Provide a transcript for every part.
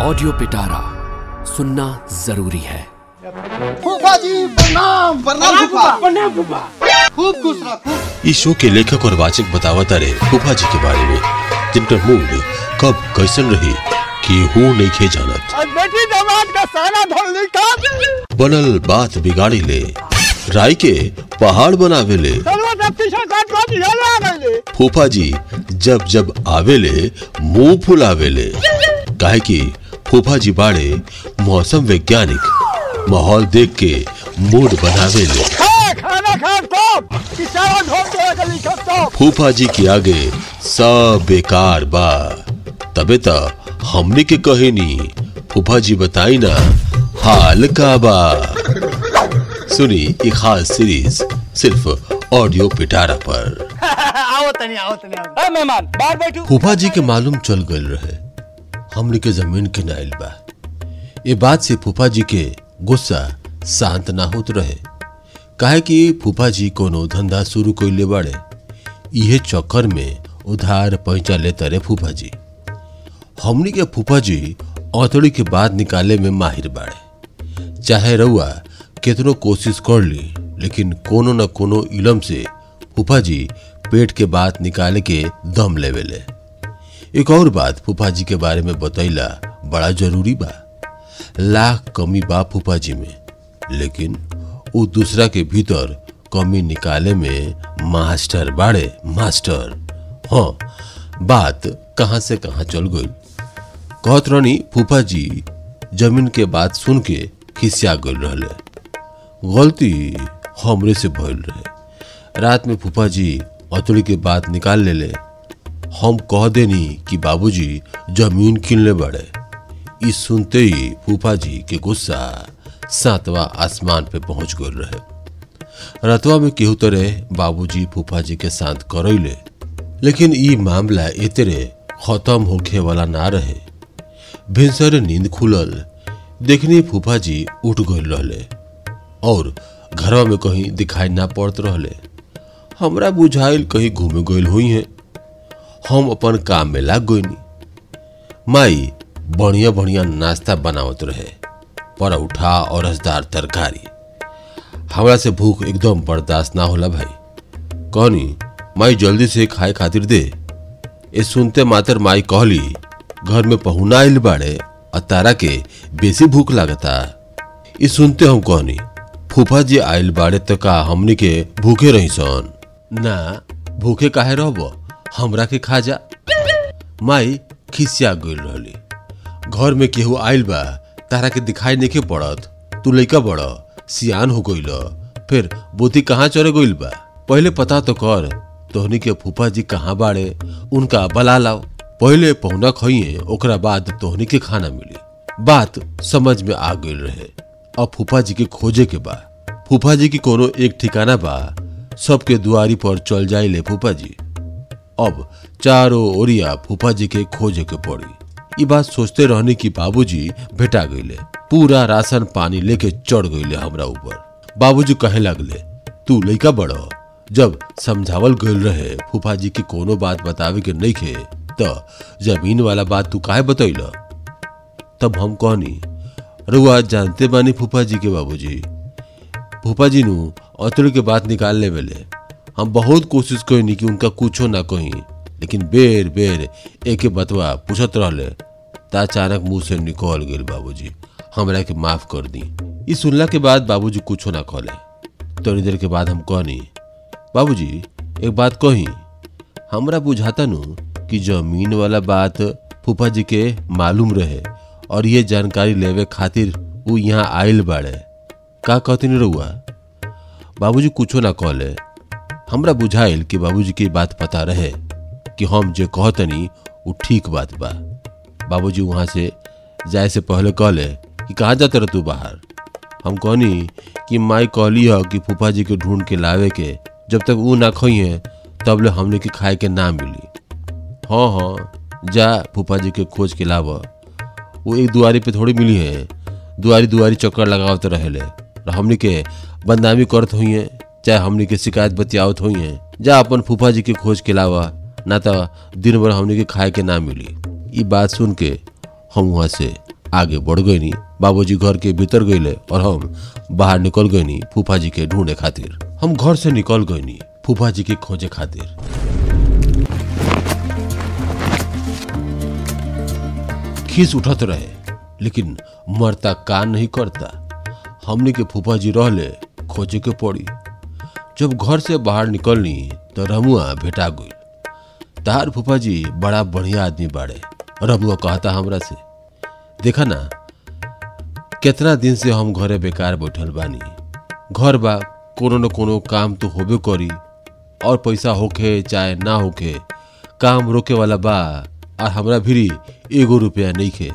Audio पिटारा सुनना ज़रूरी है। फूफा जी प्रणाम प्रणाम फूफा। खूब खुश रह इस शो के लेखक और वाचक बतावता रहे फूफा जी के बारे में जिनका मूड कब कैसन रही कि हूँ नहीं खे जानत। बेटी दामाद का साना धोल निकाल बनल बात बिगाड़ी ले राय के पहाड़ बनावे ले। फूफा जी जब जब आवेले मुँह फुलावेले काहे कि फूफा जी बाड़े मौसम वैज्ञानिक माहौल देख के मूड खा तो फूफा जी के आगे सब बेकार बा। तबे त हमने के कहे नी फूफा जी बताई ना हाल का बा। सुनी एक खास सीरीज़ सिर्फ़ ऑडियो पिटारा पर। आओ तनी आओ तनी आओ। ए मेहमान बाहर बैठो। फूफा जी के मालूम चल गल रहे। हमने के ज़मीन के नाइल बा। ये बात से फूफा जी के गुस्सा शांत ना होत रहे। काहे कि फूफा जी कोनो धंधा शुरू कइले बाड़े, इहे चक्कर में उधार पैसा लेते रहे फूफा जी। हमनी के फूफा जी औतड़ी के बाद निकाले में माहिर बाड़े। चाहे रउआ केतनो कोशिश कर ली, लेकिन कोनो न कोनो इलम से फूफा जी पेट के बात निकाले के दम लेवेले। एक और बात फूफा जी के बारे में बतैला, बड़ा ज़रूरी बा। लाख कमी बा फूफा जी में, लेकिन वो दूसरा के भीतर कमी निकाले में मास्टर बाड़े, मास्टर। हाँ बात कहाँ से कहाँ चल गई। कहत रहनी फूफा जी ज़मीन के बात सुन के खिसिया गल रहले। गलती हमरे से भइल रहे। रात में फूफा जी अतड़ी के बात निकाल लेले। हम कह देनी कि बाबूजी, ज़मीन किनले बड़े ई सुनते ही फूफा जी के गुस्सा सातवा आसमान पे पहुँच गल रहे। रतवा में केहू तरह बाबूजी फूफा जी के शांत करैले, लेकिन ई मामला एतरे खत्म होखे वाला ना रहे। भिनसर नींद खुलल, देखनी फूफा जी उठ गल रहले, और घरवा में कहीं दिखाई ना पड़त रहले। हमरा बुझाइल कहीं घूमे गइल हुई हैं। हम अपन काम में लाग गइनी माई बढ़िया बढ़िया नाश्ता बनावत रहे परोठा और रसदार तरकारी। हमरा से भूख एकदम बर्दाश्त ना होला भाई। कहनी, माई जल्दी से खाए खातिर दे। ये सुनते मातर माई कहली, घर में पहुना आइल बाड़े और तारा के बेसी भूख लागता। ये सुनते हम कहनी, फूफा जी आइल बाड़े तो का हमनी के भूखे रही सन ना, भूखे काहे रहब? हमरा के खा जा माई खिसिया गइल रहली। घर में केहू आइल बा, तारा के दिखाई नहीं पड़त। तू लइका बड़, सियान हो गइल। फिर बोती कहाँ चढ़े गइल बा? पहले पता तो कर, तोहनी के फूफा जी कहाँ बाड़े? उनका बला लाओ। पहले पहुना खइए ओकरा बाद तोहनी के खाना मिली। बात समझ में आ गइल रहे। अब फूफा जी के खोजे के बा। फूफा जी की कोनो एक ठिकाना बा। सबके दुआरी पर चल जाइले फूफा जी अब चारों ओरिया फूफा जी के खोजे के पड़ी। ई बात सोचते रहने की बाबूजी भेटा गईले। पूरा राशन पानी लेके चढ़ गईले हमरा ऊपर। बाबूजी कहे लगले, तू लइका बड़, जब समझावल गईल रहे फूफा जी की कोनो बात बतावे के नहीं खे त ज़मीन वाला बात तू काहे बतैल तब हम कहनी रुआ जानते बानी फूफा जी के बाबूजी। फूफा जी नु अतड़ी के बात निकाल ले हम बहुत कोशिश कईनी कि उनका कुछो ना कही। लेकिन बेर बेर, एक बतवा पूछत रहले, ता अचानक मुँह से निकल गेल बाबूजी। हमरा के माफ़ कर दी। ई सुनला के बाद बाबूजी कुछो ना कहले। थोड़ी देर के बाद हम कहनी, बाबूजी, एक बात कही। हमरा बुझाता नु कि ज़मीन वाला बात फूफा जी के मालूम रहे, और ये जानकारी लेवे खातिर वो यहाँ आयल बाड़े। का कहती रहुआ बाबूजी कुछो ना कहले। हमरा बुझाइल कि बाबूजी के बात पता रहे कि हम जे कहतनी वो ठीक बात बा। बाबूजी वहाँ से जाए से पहले कहले कि कहाँ जाते रह तू बाहर? हम कहनी कि माई कहली है कि फूफा जी के ढूंढ के लावे के, जब तक वो ना खइए तब ले हमने के खाए के ना मिली। हाँ हाँ जा फूफा जी के खोज के लाव। वो एक दुआरी पे थोड़ी मिली है। दुआरी दुआरी चक्कर लगावत और हमनी के बदनामी करत हुई है। चाहे हमनी के शिकायत बतियावत हुई है, जा अपन फूफा जी के खोज के लावा ना तो दिन भर हमनी के खाए के ना मिली। ई बात सुन के हम वहाँ से आगे बढ़ गई नी बाबूजी घर के भीतर गईले और हम बाहर निकल गई नी फूफा जी के ढूंढे खातिर। हम घर से निकल गई नी फूफा जी के खोजे खातिर। खीस उठत रहे, लेकिन मरता का नहीं करता। हमने के फूफा जी रहले खोजे के पड़ी। जब घर से बाहर निकलनी तो रमुआ भेटा गई तार फूफा जी बड़ा बढ़िया आदमी बाड़े, रमुआ कहता हमरा से, देखा ना, कितना दिन से हम घरे बेकार बैठल बानी। घर बा, कोनो न कोनो काम तो होबे करी, और पैसा होखे चाहे ना होखे, काम रोके वाला बा, और हमरा भी एगो रुपया नहीं खे।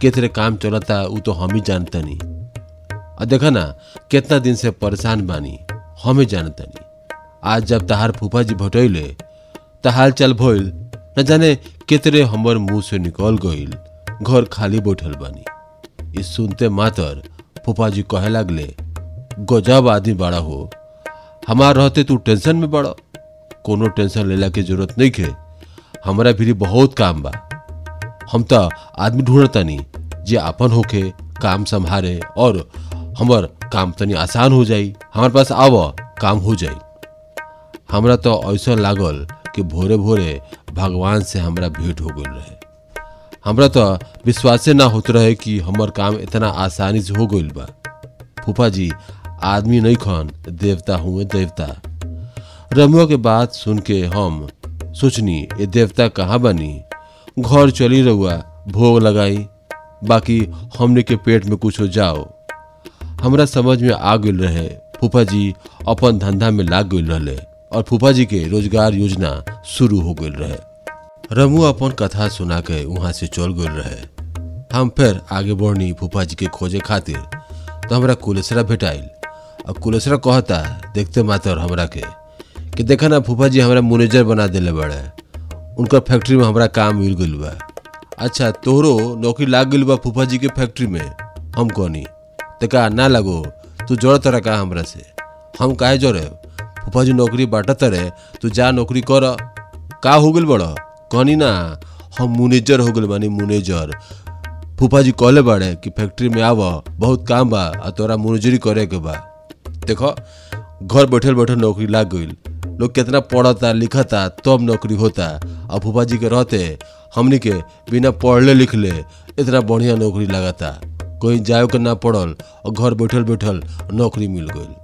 कितने काम चलता, उ तो हम ही जानतनी। और देखा ना, कितना दिन से परेशान बानी। हम ही जानतनी। आज जब तहार फूफा जी भटैले त हाल चाल भइल, न जाने कितने हमर मुँह से निकल गइल, घर खाली बैठल बानी। ये सुनते मातर फूफा जी कहे लगले, गजब आदमी बड़ा हो, हमार रहते तू टेंशन में बड़ा। कोनो टेंशन लेला के ज़रूरत नहीं खे हमारा भी बहुत काम बा। हम तो आदमी ढूंढतानी जे आपन होके काम संभारे और हमर काम तनी आसान हो जाई। हमारे पास आव, काम हो जाई। हमरा तो ऐसा लागल कि भोरे भोरे भगवान से हमरा भेंट हो गई रहे। हमरा तो विश्वासे ना होते रहे कि हमर काम इतना आसानी से हो गई बा। फूफा जी आदमी नहीं खन, देवता हुए देवता। रमुआ के बात सुन के हम सोचनी, ये देवता कहाँ बनी? घर चली रहुआ, भोग लगाई। बाकी हमने के पेट में कुछ हो जाओ। हमरा समझ में आ गई रहे फूफा जी अपन धंधा में लाग गई रहे और फूफा जी के रोज़गार योजना शुरू हो गई रहे। रमू अपन कथा सुना के वहाँ से चल गई रहे। हम फिर आगे बढ़नी फूफा जी के खोजे खातिर तो हमरा कुलेसरा भेटाइल। और कुलेसरा कहता, देखते मातर हमरा के, कि देखा ना फूफा जी हमरा मैनेजर बना दिले बड़े। उनकर फैक्ट्री में हमरा काम मिल गइल बा। अच्छा तोहरो नौकरी लाग गइल बा फूफा जी के फैक्ट्री में, हम कहनी। का ना लगो, तू जोड़ तरह का हमरा से। हम काहे जोड़े? फूफा जी नौकरी बांटत रहे, तू जा नौकरी कर। का हो गल बड़? कहनी ना, हम मुनेजर हो गल बानी, मुनेजर। फूफा जी कहले बाड़े कि फैक्ट्री में आव, बहुत काम बा, आ तोरा मुनेजरी करे के बा। देखो, घर बैठल बैठल नौकरी लाग गई लोग कितना पढ़ता, लिखता, तब तो नौकरी होता। और फूफा जी के रहते, हमनी के बिना पढ़ले लिखले, इतना बढ़िया नौकरी लगाता। कोई जाए के ना पड़ल, और घर बैठल बैठल नौकरी मिल गई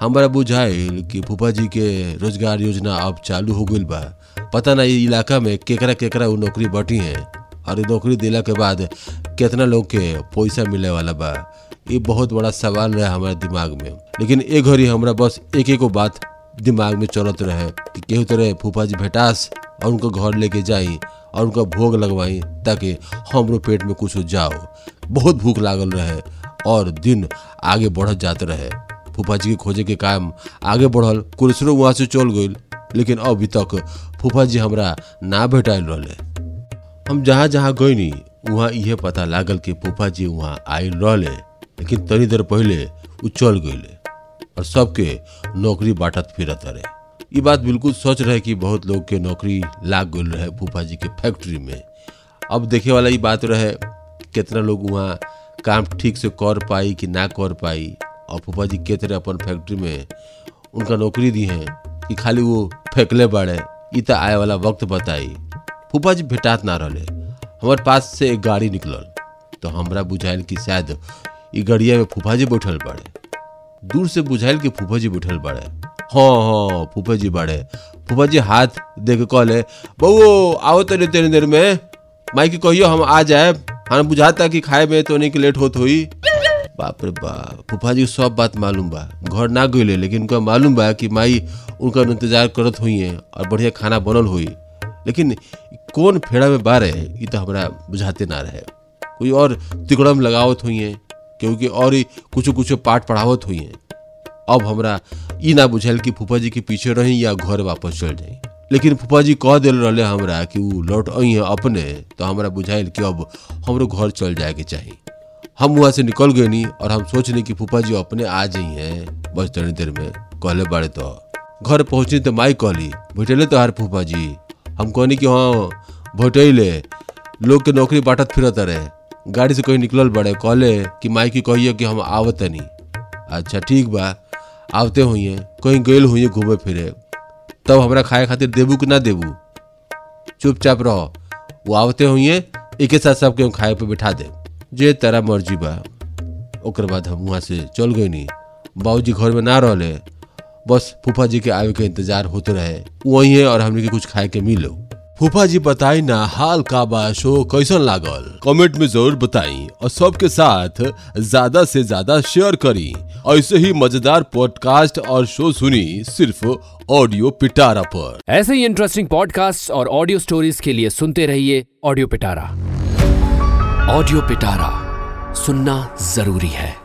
हमारा बुझाइल कि फूफा जी के रोज़गार योजना अब चालू हो गई बा। पता ना ये इलाका में केकरा केकरा वो नौकरी बटी है, और नौकरी दिला के बाद कितना लोग के पैसा मिले वाला बा। ये बहुत बड़ा सवाल रहे हमारे दिमाग में। लेकिन एक घड़ी हमरा बस एक एक बात दिमाग में चलत रहे कि केहू तरह फूफा जी भेटास, और उनको घर लेके जाई और उनका भोग लगवाई ताकि हमरो पेट में कुछ जाओ बहुत भूख लागल रहे और दिन आगे बढ़त जाते रहे। फूफा जी के खोजे के काम आगे बढ़ल कुरसरो वहाँ से चल गई लेकिन अभी तक फूफा जी हमरा ना भेटाइल रहे हम जहाँ जहाँ गईनी वहाँ इहे पता लागल कि फूफा जी वहाँ आयल रहले, लेकिन तनी देर पहले उ चल गईले और सबके नौकरी बांटत फिरत रहे। ये बात बिल्कुल सच रहे कि बहुत लोग के नौकरी लाग गई रहे फूफा जी के फैक्ट्री में। अब देखे वाला ये बात रहे कितना लोग वहाँ काम ठीक से कर पाई कि ना कर पाई, और फूफा जी के तरह अपन फैक्ट्री में, उनका नौकरी दी है कि खाली वो फेंकले बाड़े ई त आए वाला वक्त बताई। फूफा जी भेटात ना रहे हमारे पास से एक गाड़ी निकलल तो हमरा बुझाइल कि शायद ई गड़िया में फूफा जी बैठल बाड़े। दूर से बुझाइल कि फूफा जी बैठल बाड़े। हाँ हाँ फूफा जी बाड़े। फूफा जी हाथ दे के कहले बउओ, आओ तनी तेरी देर में। माई के कहियो, हम आ जाए हमें बुझाता कि खाए में तो नहीं कि लेट होत हुई। बाप रे बाप फूफा जी सब बात मालूम बा। घर ना गईले लेकिन उनका मालूम बा कि माई उनका इंतज़ार करत हुई है और बढ़िया खाना बनल हुई। लेकिन कौन फेड़ा में बारे ये तो हमारा बुझाते ना रहे। कोई और तिकड़म लगावत हुई है, क्योंकि और ही कुछ कुछ पाठ पढ़ावत हुई है। अब हमरा ना बुझाइल कि फूफा जी के पीछे रही या घर वापस चल जाई। लेकिन फूफा जी कह दिल रहे हमरा कि वो लौट आई है अपने तो हमरा बुझाइल कि अब हमरो घर चल जाए के चाहिए हम वहाँ से निकल गए नहीं और हम सोच नहीं कि फूफा जी अपने आ जाई हैं, बस तनी देर में। कहले बाड़े तो घर पहुंचनी तो माई कहली, भेटले तो हार फूफा जी हम कहनी कि हाँ भेटैले। लोग के नौकरी बांटत फिरत रहे। गाड़ी से कहीं निकलल बड़े। कहले कि माई की कहिए कि हम आवत नहीं अच्छा ठीक बा। आवते हुई कहीं गए हुई घूमे फिरे। तब हमरा खाए खातिर देबू कि ना देबू? चुपचाप रहो, वो आवते हुई एक साथ सबके खाए पे बिठा दे। जे तेरा मर्ज़ी बा। ओकर बाद हम वहाँ से चल गई नहीं बाबूजी घर में ना रहले। बस फूफा जी के आवे के इंतज़ार होते रहे। वही है और हमने के कुछ खाए के मिलो। फूफा जी बताई ना हाल का बा शो कैसन लागल? कमेंट में ज़रूर बताई और सबके साथ ज़्यादा से ज़्यादा शेयर करी। ऐसे ही मज़ेदार पॉडकास्ट और शो सुनी सिर्फ़ ऑडियो पिटारा पर। ऐसे ही इंटरेस्टिंग पॉडकास्ट और ऑडियो स्टोरीज के लिए सुनते रहिए ऑडियो पिटारा। ऑडियो पिटारा सुनना ज़रूरी है।